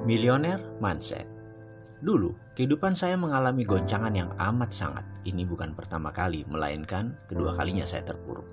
Milioner Mindset Dulu, kehidupan saya mengalami goncangan yang amat sangat. Ini bukan pertama kali, melainkan kedua kalinya saya terpuruk.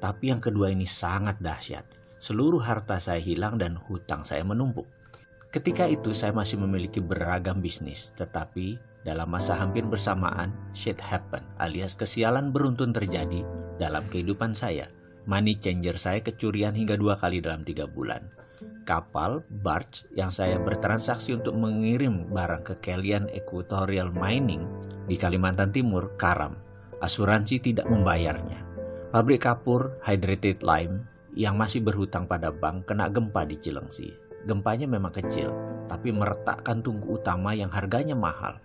Tapi yang kedua ini sangat dahsyat. Seluruh harta saya hilang dan hutang saya menumpuk. Ketika itu saya masih memiliki beragam bisnis, tetapi dalam masa hampir bersamaan, shit happen alias kesialan beruntun terjadi dalam kehidupan saya. Money changer saya kecurian hingga dua kali dalam tiga bulan kapal barge yang saya bertransaksi untuk mengirim barang ke Kalian Equatorial Mining di Kalimantan Timur karam. Asuransi tidak membayarnya. Pabrik kapur Hydrated Lime yang masih berhutang pada bank kena gempa di Cilengsi. Gempanya memang kecil, tapi meretakkan tungku utama yang harganya mahal.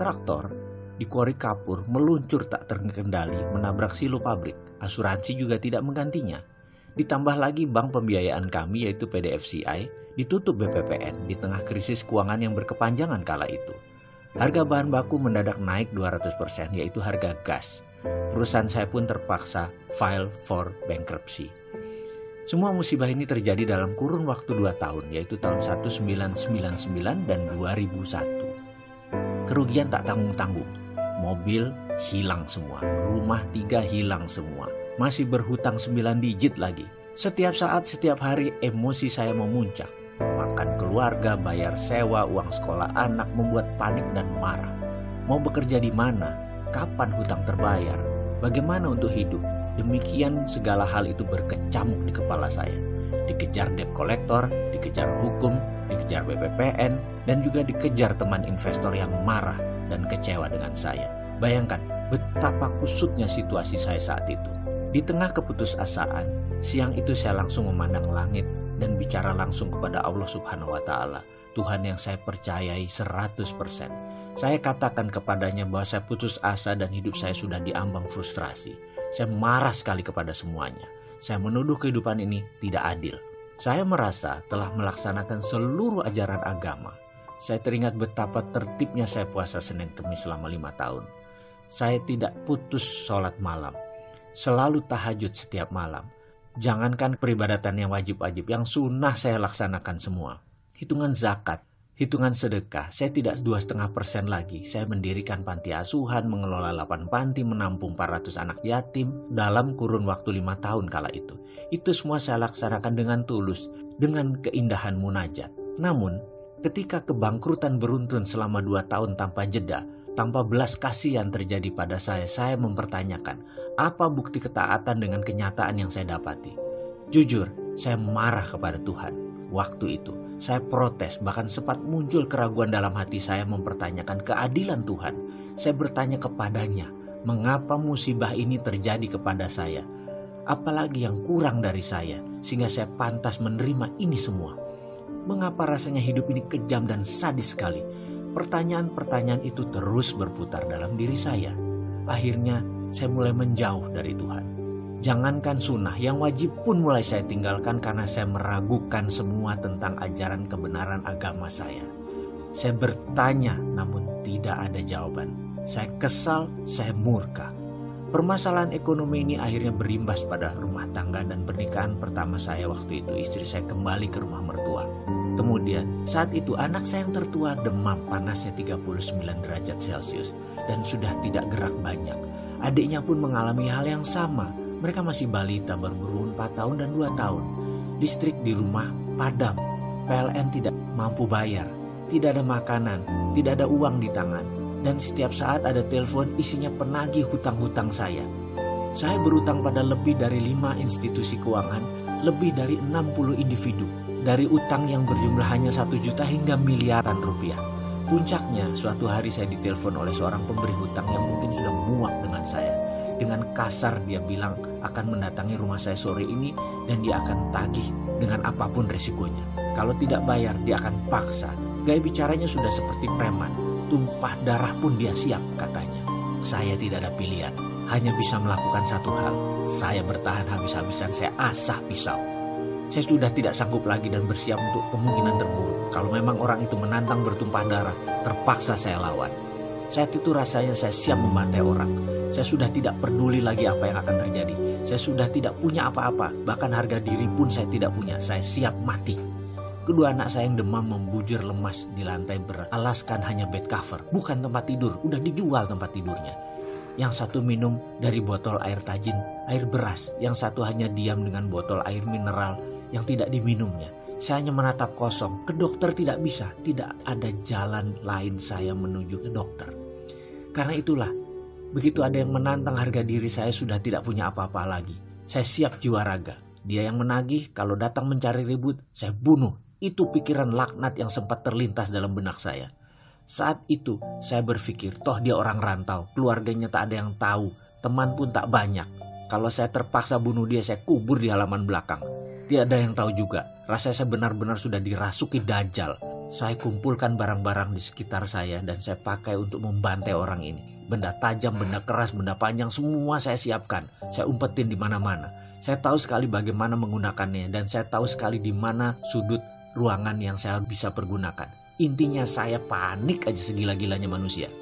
Traktor di kuari kapur meluncur tak terkendali menabrak silo pabrik. Asuransi juga tidak menggantinya. Ditambah lagi bank pembiayaan kami yaitu PDFCI ditutup BPPN di tengah krisis keuangan yang berkepanjangan kala itu. Harga bahan baku mendadak naik 200% yaitu harga gas. Perusahaan saya pun terpaksa file for bankruptcy. Semua musibah ini terjadi dalam kurun waktu 2 tahun yaitu tahun 1999 dan 2001. Kerugian tak tanggung-tanggung. Mobil hilang semua, rumah tiga hilang semua, masih berhutang 9 digit lagi. Setiap saat, setiap hari emosi saya memuncak. Makan keluarga, bayar sewa, uang sekolah anak membuat panik dan marah. Mau bekerja di mana? Kapan hutang terbayar? Bagaimana untuk hidup? Demikian segala hal itu berkecamuk di kepala saya. Dikejar debt collector, dikejar hukum, dikejar BPPN, dan juga dikejar teman investor yang marah dan kecewa dengan saya. Bayangkan betapa kusutnya situasi saya saat itu. Di tengah keputusasaan, siang itu saya langsung memandang langit dan bicara langsung kepada Allah Subhanahu wa taala, Tuhan yang saya percayai 100%. Saya katakan kepadanya bahwa saya putus asa dan hidup saya sudah diambang frustrasi. Saya marah sekali kepada semuanya. Saya menuduh kehidupan ini tidak adil. Saya merasa telah melaksanakan seluruh ajaran agama. Saya teringat betapa tertibnya saya puasa Senin Kemis selama lima tahun. Saya tidak putus sholat malam selalu tahajud setiap malam. Jangankan peribadatan yang wajib-wajib, yang sunnah saya laksanakan semua. Hitungan zakat, hitungan sedekah, saya tidak dua setengah persen lagi. Saya mendirikan panti asuhan, mengelola 8 panti, menampung 400 anak yatim dalam kurun waktu lima tahun kala itu. Itu semua saya laksanakan dengan tulus, dengan keindahan munajat. Namun, ketika kebangkrutan beruntun selama dua tahun tanpa jeda, tanpa belas kasihan terjadi pada saya, saya mempertanyakan, apa bukti ketaatan dengan kenyataan yang saya dapati? Jujur, saya marah kepada Tuhan. Waktu itu, saya protes, bahkan sempat muncul keraguan dalam hati saya mempertanyakan keadilan Tuhan. Saya bertanya kepadanya, mengapa musibah ini terjadi kepada saya? Apalagi yang kurang dari saya, sehingga saya pantas menerima ini semua. Mengapa rasanya hidup ini kejam dan sadis sekali? Pertanyaan-pertanyaan itu terus berputar dalam diri saya. Akhirnya, saya mulai menjauh dari Tuhan. Jangankan sunnah, yang wajib pun mulai saya tinggalkan karena saya meragukan semua tentang ajaran kebenaran agama saya. Saya bertanya, namun tidak ada jawaban. Saya kesal, saya murka. Permasalahan ekonomi ini akhirnya berimbas pada rumah tangga dan pernikahan pertama saya waktu itu. Istri saya kembali ke rumah mertua. Kemudian saat itu anak saya yang tertua demam panasnya 39 derajat Celcius dan sudah tidak gerak banyak. Adiknya pun mengalami hal yang sama. Mereka masih balita berumur 4 tahun dan 2 tahun. Listrik di rumah padam. PLN tidak mampu bayar. Tidak ada makanan, tidak ada uang di tangan. Dan setiap saat ada telepon isinya penagih hutang-hutang saya. Saya berutang pada lebih dari 5 institusi keuangan, lebih dari 60 individu. Dari utang yang berjumlah hanya 1 juta hingga miliaran rupiah. Puncaknya, suatu hari saya ditelepon oleh seorang pemberi hutang yang mungkin sudah muak dengan saya. Dengan kasar dia bilang akan mendatangi rumah saya sore ini dan dia akan tagih dengan apa pun resikonya. Kalau tidak bayar, dia akan paksa. Gaya bicaranya sudah seperti preman. Tumpah darah pun dia siap katanya. Saya tidak ada pilihan. Hanya bisa melakukan satu hal. Saya bertahan habis-habisan, saya asah pisau. Saya sudah tidak sanggup lagi dan bersiap untuk kemungkinan terburuk. Kalau memang orang itu menantang bertumpah darah, terpaksa saya lawan. Saat itu rasanya saya siap membantai orang. Saya sudah tidak peduli lagi apa yang akan terjadi. Saya sudah tidak punya apa-apa, bahkan harga diri pun saya tidak punya. Saya siap mati. Kedua anak saya yang demam membujur lemas di lantai beralaskan hanya bed cover, bukan tempat tidur, udah dijual tempat tidurnya. Yang satu minum dari botol air tajin, air beras. Yang satu hanya diam dengan botol air mineral yang tidak diminumnya. Saya hanya menatap kosong. Ke dokter tidak bisa. Tidak ada jalan lain saya menuju ke dokter. Karena itulah, begitu ada yang menantang harga diri saya sudah tidak punya apa-apa lagi. Saya siap jiwa raga. Dia yang menagih, kalau datang mencari ribut, saya bunuh. Itu pikiran laknat yang sempat terlintas dalam benak saya. Saat itu saya berpikir, toh dia orang rantau, keluarganya tak ada yang tahu, teman pun tak banyak. Kalau saya terpaksa bunuh dia, saya kubur di halaman belakang. Tidak ada yang tahu juga, rasanya saya benar-benar sudah dirasuki dajjal. Saya kumpulkan barang-barang di sekitar saya dan saya pakai untuk membantai orang ini. Benda tajam, benda keras, benda panjang, semua saya siapkan. Saya umpetin di mana-mana. Saya tahu sekali bagaimana menggunakannya dan saya tahu sekali di mana sudut ruangan yang saya bisa pergunakan. Intinya saya panik aja segila-gilanya manusia.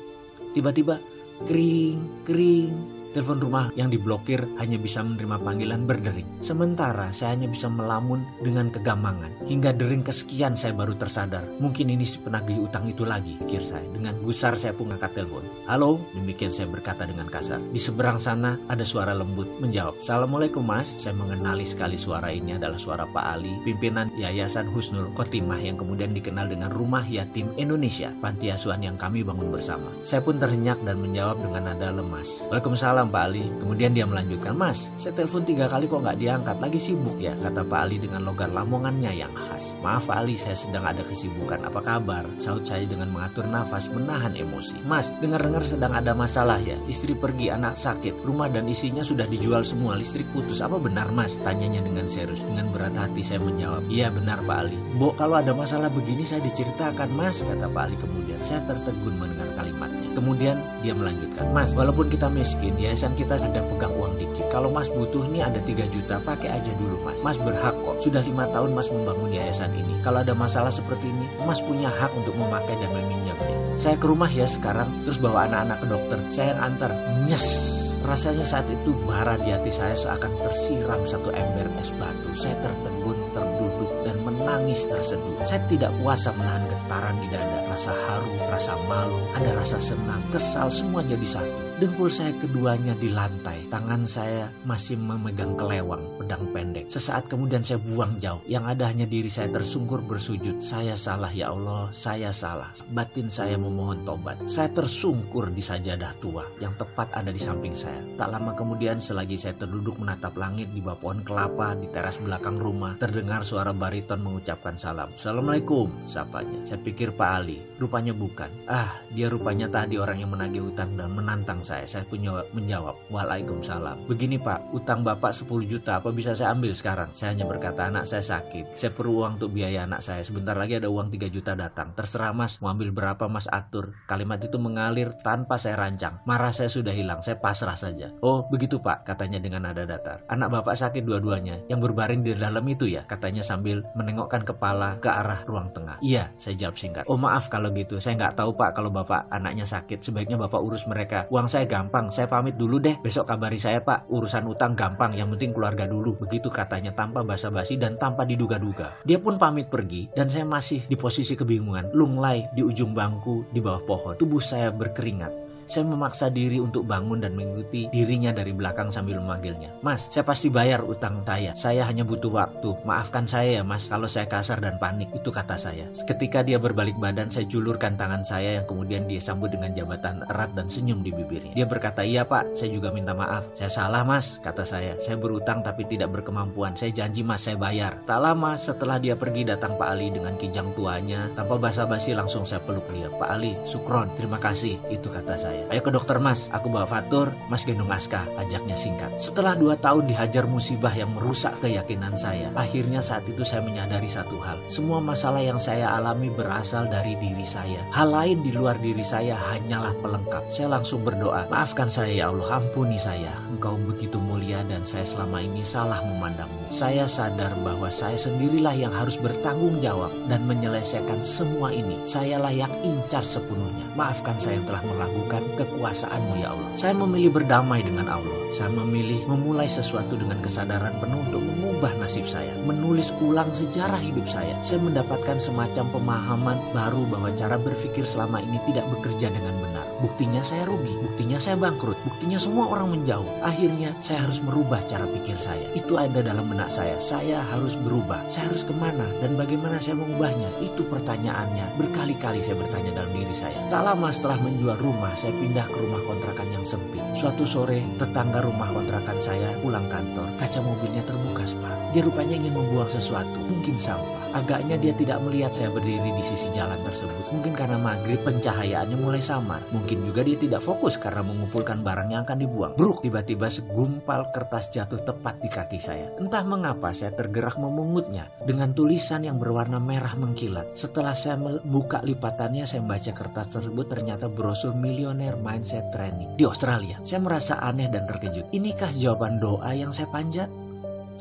Tiba-tiba kering, kering, Telepon rumah yang diblokir hanya bisa menerima panggilan berdering. Sementara saya hanya bisa melamun dengan kegamangan. Hingga dering kesekian saya baru tersadar. Mungkin ini si penagih utang itu lagi, pikir saya. Dengan gusar saya pun angkat telepon. Halo, demikian saya berkata dengan kasar. Di seberang sana ada suara lembut menjawab. Assalamualaikum mas, saya mengenali sekali suara ini adalah suara Pak Ali, pimpinan Yayasan Husnul Khotimah yang kemudian dikenal dengan Rumah Yatim Indonesia, panti asuhan yang kami bangun bersama. Saya pun terhenyak dan menjawab dengan nada lemas. Waalaikumsalam Waalaikumsalam Pak Ali. Kemudian dia melanjutkan, Mas, saya telepon tiga kali kok nggak diangkat, lagi sibuk ya, kata Pak Ali dengan logat lamongannya yang khas. Maaf Pak Ali, saya sedang ada kesibukan, apa kabar? Saut saya dengan mengatur nafas, menahan emosi. Mas, dengar-dengar sedang ada masalah ya, istri pergi, anak sakit, rumah dan isinya sudah dijual semua, listrik putus, apa benar Mas? Tanyanya dengan serius, dengan berat hati saya menjawab, iya benar Pak Ali. Bo, kalau ada masalah begini saya diceritakan Mas, kata Pak Ali kemudian. Saya tertegun mendengar kalimatnya. Kemudian dia melanjutkan, Mas, walaupun kita miskin, ya yayasan kita ada pegang uang dikit. Kalau Mas butuh nih ada 3 juta, pakai aja dulu Mas. Mas berhak kok. Sudah lima tahun Mas membangun yayasan ini. Kalau ada masalah seperti ini, Mas punya hak untuk memakai dan meminjamnya. Saya ke rumah ya sekarang, terus bawa anak-anak ke dokter. Saya yang antar. Nyes. Rasanya saat itu bara di hati saya seakan tersiram satu ember es batu. Saya tertegun, terduduk, dan menangis terseduh. Saya tidak kuasa menahan getaran di dada. Rasa haru, rasa malu, ada rasa senang, kesal, semua jadi satu. Dengkul saya keduanya di lantai. Tangan saya masih memegang kelewang, pedang pendek. Sesaat kemudian saya buang jauh. Yang ada hanya diri saya tersungkur bersujud. Saya salah ya Allah, saya salah. Batin saya memohon tobat. Saya tersungkur di sajadah tua yang tepat ada di samping saya. Tak lama kemudian selagi saya terduduk menatap langit di bawah pohon kelapa di teras belakang rumah, terdengar suara bariton mengucapkan salam. Assalamualaikum, sapanya. Saya pikir Pak Ali, rupanya bukan. Ah, dia rupanya tadi orang yang menagih utang dan menantang saya. Saya punya menjawab, Waalaikumsalam. Begini Pak, utang Bapak 10 juta, apa bisa saya ambil sekarang? Saya hanya berkata, anak saya sakit. Saya perlu uang untuk biaya anak saya. Sebentar lagi ada uang 3 juta datang. Terserah Mas, mau ambil berapa Mas atur. Kalimat itu mengalir tanpa saya rancang. Marah saya sudah hilang, saya pasrah saja. Oh, begitu Pak, katanya dengan nada datar. Anak Bapak sakit dua-duanya. Yang berbaring di dalam itu ya, katanya sambil menengokkan kepala ke arah ruang tengah. Iya, saya jawab singkat. Oh maaf kalau gitu, saya nggak tahu Pak kalau Bapak anaknya sakit. Sebaiknya Bapak urus mereka. Uang saya gampang, saya pamit dulu deh. Besok kabari saya pak, urusan utang gampang, yang penting keluarga dulu. Begitu katanya tanpa basa-basi dan tanpa diduga-duga. Dia pun pamit pergi dan saya masih di posisi kebingungan. Lunglai di ujung bangku di bawah pohon. Tubuh saya berkeringat. Saya memaksa diri untuk bangun dan mengikuti dirinya dari belakang sambil memanggilnya. Mas, saya pasti bayar utang saya. Saya hanya butuh waktu. Maafkan saya ya mas kalau saya kasar dan panik. Itu kata saya. Ketika dia berbalik badan, saya julurkan tangan saya yang kemudian dia sambut dengan jabatan erat dan senyum di bibirnya. Dia berkata, iya pak, saya juga minta maaf. Saya salah mas, kata saya. Saya berutang tapi tidak berkemampuan. Saya janji mas, saya bayar. Tak lama setelah dia pergi datang Pak Ali dengan kijang tuanya. Tanpa basa-basi langsung saya peluk dia. Pak Ali, sukron, terima kasih. Itu kata saya saya. Ayo ke dokter mas, aku bawa Fatur, mas gendong Aska, ajaknya singkat. Setelah dua tahun dihajar musibah yang merusak keyakinan saya, akhirnya saat itu saya menyadari satu hal. Semua masalah yang saya alami berasal dari diri saya. Hal lain di luar diri saya hanyalah pelengkap. Saya langsung berdoa, maafkan saya ya Allah, ampuni saya. Engkau begitu mulia dan saya selama ini salah memandangmu. Saya sadar bahwa saya sendirilah yang harus bertanggung jawab dan menyelesaikan semua ini. Sayalah yang incar sepenuhnya. Maafkan saya yang telah melakukan kekuasaanmu ya Allah. Saya memilih berdamai dengan Allah. Saya memilih memulai sesuatu dengan kesadaran penuh untuk mengubah nasib saya, menulis ulang sejarah hidup saya. Saya mendapatkan semacam pemahaman baru bahwa cara berpikir selama ini tidak bekerja dengan benar. Buktinya saya rugi, buktinya saya bangkrut, buktinya semua orang menjauh. Akhirnya saya harus merubah cara pikir saya. Itu ada dalam benak saya. Saya harus berubah. Saya harus ke mana dan bagaimana saya mengubahnya? Itu pertanyaannya. Berkali-kali saya bertanya dalam diri saya. Tak lama setelah menjual rumah, saya pindah ke rumah kontrakan yang sempit. Suatu sore, tetangga rumah kontrakan saya pulang kantor. Kaca mobilnya terbuka separuh. Dia rupanya ingin membuang sesuatu, mungkin sampah. Agaknya dia tidak melihat saya berdiri di sisi jalan tersebut. Mungkin karena maghrib pencahayaannya mulai samar. Mungkin juga dia tidak fokus karena mengumpulkan barang yang akan dibuang. Bruk, tiba-tiba segumpal kertas jatuh tepat di kaki saya. Entah mengapa saya tergerak memungutnya dengan tulisan yang berwarna merah mengkilat. Setelah saya membuka lipatannya, saya membaca kertas tersebut ternyata brosur Millionaire Mindset Training di Australia. Saya merasa aneh dan terkejut. Inikah jawaban doa yang saya panjat?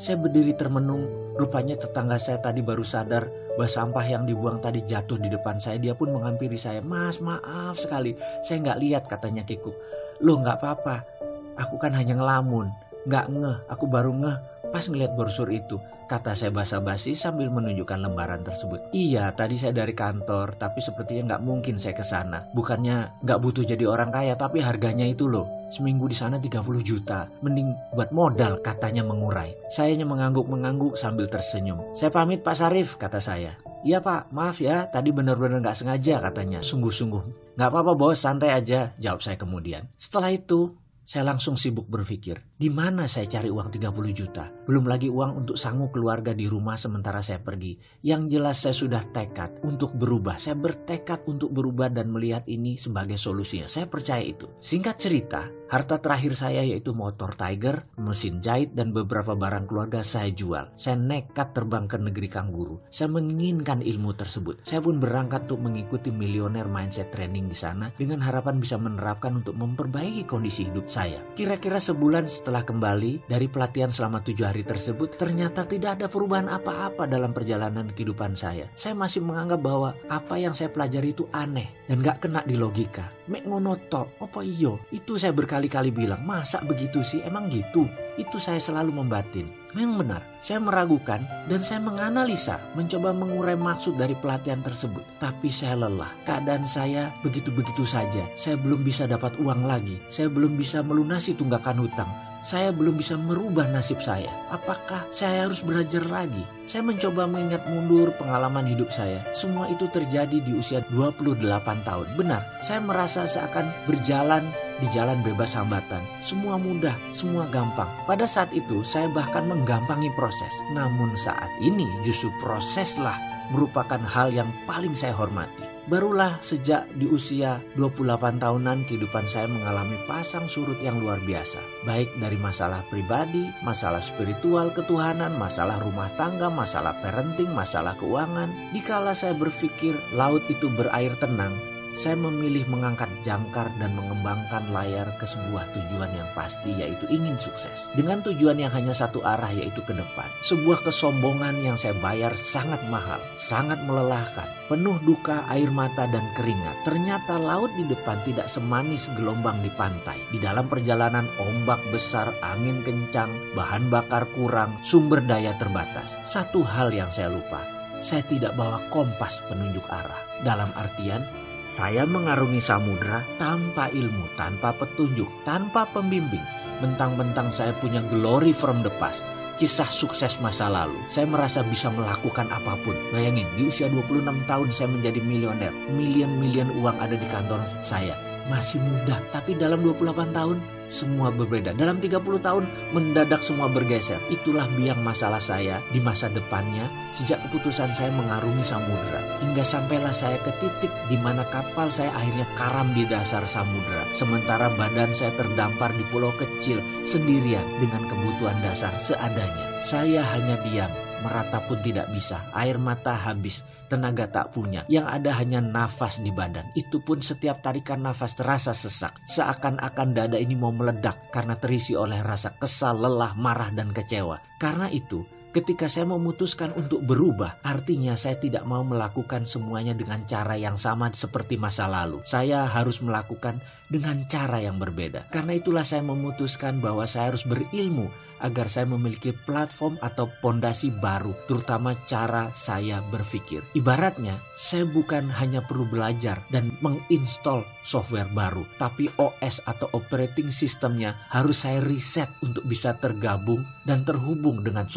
Saya berdiri termenung Rupanya tetangga saya tadi baru sadar bahwa sampah yang dibuang tadi jatuh di depan saya. Dia pun menghampiri saya. Mas maaf sekali. Saya nggak lihat katanya Kikuk. Loh nggak apa-apa. Aku kan hanya ngelamun. Nggak ngeh. Aku baru ngeh pas ngeliat brosur itu. Kata saya basa-basi sambil menunjukkan lembaran tersebut. Iya, tadi saya dari kantor, tapi sepertinya nggak mungkin saya ke sana. Bukannya nggak butuh jadi orang kaya, tapi harganya itu loh. Seminggu di sana 30 juta. Mending buat modal katanya mengurai. Saya hanya mengangguk-mengangguk sambil tersenyum. Saya pamit Pak Sarif, kata saya. Iya pak, maaf ya, tadi benar-benar nggak sengaja katanya. Sungguh-sungguh. Nggak apa-apa bos, santai aja, jawab saya kemudian. Setelah itu, saya langsung sibuk berpikir, di mana saya cari uang 30 juta? Belum lagi uang untuk sanggup keluarga di rumah sementara saya pergi. Yang jelas saya sudah tekad untuk berubah. Saya bertekad untuk berubah dan melihat ini sebagai solusinya. Saya percaya itu. Singkat cerita, harta terakhir saya yaitu motor Tiger, mesin jahit, dan beberapa barang keluarga saya jual. Saya nekat terbang ke negeri kangguru. Saya menginginkan ilmu tersebut. Saya pun berangkat untuk mengikuti Millionaire Mindset Training di sana dengan harapan bisa menerapkan untuk memperbaiki kondisi hidup saya. Kira-kira sebulan setelah kembali dari pelatihan selama tujuh hari tersebut, ternyata tidak ada perubahan apa-apa dalam perjalanan kehidupan saya. Saya masih menganggap bahwa apa yang saya pelajari itu aneh dan gak kena di logika. Mek ngonoto, apa iyo? Itu saya berkali-kali bilang, masa begitu sih? Emang gitu? Itu saya selalu membatin. Memang benar, saya meragukan dan saya menganalisa, mencoba mengurai maksud dari pelatihan tersebut. Tapi saya lelah, keadaan saya begitu-begitu saja. Saya belum bisa dapat uang lagi, saya belum bisa melunasi tunggakan hutang, saya belum bisa merubah nasib saya. Apakah saya harus belajar lagi? Saya mencoba mengingat mundur pengalaman hidup saya. Semua itu terjadi di usia 28 tahun. Benar, saya merasa seakan berjalan di jalan bebas hambatan. Semua mudah, semua gampang. Pada saat itu saya bahkan menggampangi proses. Namun saat ini justru proseslah merupakan hal yang paling saya hormati. Barulah sejak di usia 28 tahunan kehidupan saya mengalami pasang surut yang luar biasa. Baik dari masalah pribadi, masalah spiritual ketuhanan, masalah rumah tangga, masalah parenting, masalah keuangan. Dikala saya berpikir laut itu berair tenang, saya memilih mengangkat jangkar dan mengembangkan layar ke sebuah tujuan yang pasti yaitu ingin sukses. Dengan tujuan yang hanya satu arah yaitu ke depan. Sebuah kesombongan yang saya bayar sangat mahal, sangat melelahkan, penuh duka, air mata dan keringat. Ternyata laut di depan tidak semanis gelombang di pantai. Di dalam perjalanan ombak besar, angin kencang, bahan bakar kurang, sumber daya terbatas. Satu hal yang saya lupa, saya tidak bawa kompas penunjuk arah. Dalam artian, saya mengarungi samudera tanpa ilmu, tanpa petunjuk, tanpa pembimbing. Mentang-mentang saya punya glory from the past, kisah sukses masa lalu. Saya merasa bisa melakukan apa pun. Bayangin, di usia 26 tahun saya menjadi miliuner. Milion-milion uang ada di kantor saya. Masih muda, tapi dalam 28 tahun semua berbeda. Dalam 30 tahun mendadak semua bergeser. Itulah biang masalah saya di masa depannya sejak keputusan saya mengarungi samudera. Hingga sampailah saya ke titik di mana kapal saya akhirnya karam di dasar samudera. Sementara badan saya terdampar di pulau kecil sendirian dengan kebutuhan dasar seadanya. Saya hanya diam merata pun tidak bisa, air mata habis, tenaga tak punya, yang ada hanya nafas di badan. Itu pun setiap tarikan nafas terasa sesak, seakan-akan dada ini mau meledak karena terisi oleh rasa kesal, lelah, marah, dan kecewa. Karena itu, Ketika saya memutuskan untuk berubah, artinya saya tidak mau melakukan semuanya dengan cara yang sama seperti masa lalu. Saya harus melakukan dengan cara yang berbeda. Karena itulah saya memutuskan bahwa saya harus berilmu agar saya memiliki platform atau pondasi baru, terutama cara saya berpikir. Ibaratnya, saya bukan hanya perlu belajar dan menginstall software baru, tapi OS atau operating systemnya harus saya reset untuk bisa tergabung dan terhubung dengan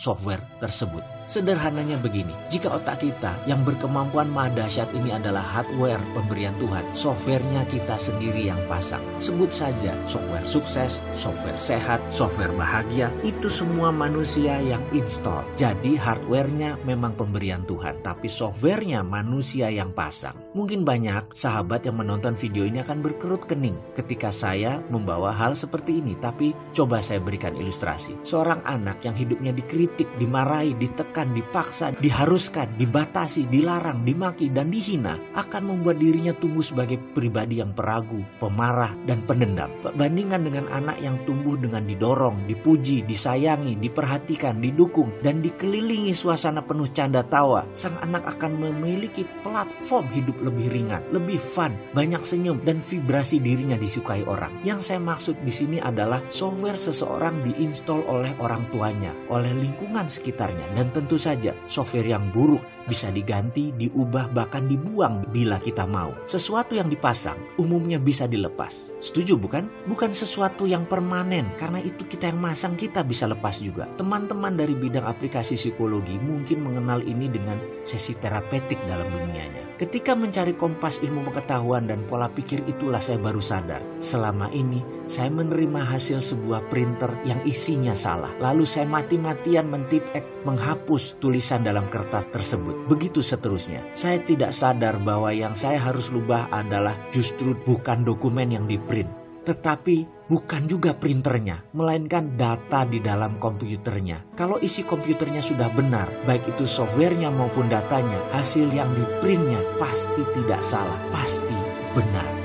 software-software tersebut. Sederhananya begini, jika otak kita yang berkemampuan maha dahsyat ini adalah hardware pemberian Tuhan, softwarenya kita sendiri yang pasang. Sebut saja software sukses, software sehat, software bahagia, itu semua manusia yang install. Jadi hardwarenya memang pemberian Tuhan, tapi softwarenya manusia yang pasang. Mungkin banyak sahabat yang menonton video ini akan berkerut kening ketika saya membawa hal seperti ini, tapi coba saya berikan ilustrasi. Seorang anak yang hidupnya dikritik, dimarahi, ditekan, ditekan, dipaksa, diharuskan, dibatasi, dilarang, dimaki, dan dihina akan membuat dirinya tumbuh sebagai pribadi yang peragu, pemarah, dan pendendam. Bandingan dengan anak yang tumbuh dengan didorong, dipuji, disayangi, diperhatikan, didukung, dan dikelilingi suasana penuh canda tawa, sang anak akan memiliki platform hidup lebih ringan, lebih fun, banyak senyum, dan vibrasi dirinya disukai orang. Yang saya maksud di sini adalah software seseorang diinstal oleh orang tuanya, oleh lingkungan sekitarnya, dan tentu Tentu saja, software yang buruk bisa diganti, diubah, bahkan dibuang bila kita mau. Sesuatu yang dipasang umumnya bisa dilepas. Setuju bukan? Bukan sesuatu yang permanen, karena itu kita yang masang kita bisa lepas juga. Teman-teman dari bidang aplikasi psikologi mungkin mengenal ini dengan sesi terapeutik dalam dunianya. Ketika mencari kompas ilmu pengetahuan dan pola pikir itulah saya baru sadar. Selama ini saya menerima hasil sebuah printer yang isinya salah. Lalu saya mati-matian mentipek, menghapus tulisan dalam kertas tersebut. Begitu seterusnya. Saya tidak sadar bahwa yang saya harus lubah adalah justru bukan dokumen yang di print. Tetapi bukan juga printernya, melainkan data di dalam komputernya. Kalau isi komputernya sudah benar, baik itu softwarenya maupun datanya, hasil yang di printnya pasti tidak salah, pasti benar.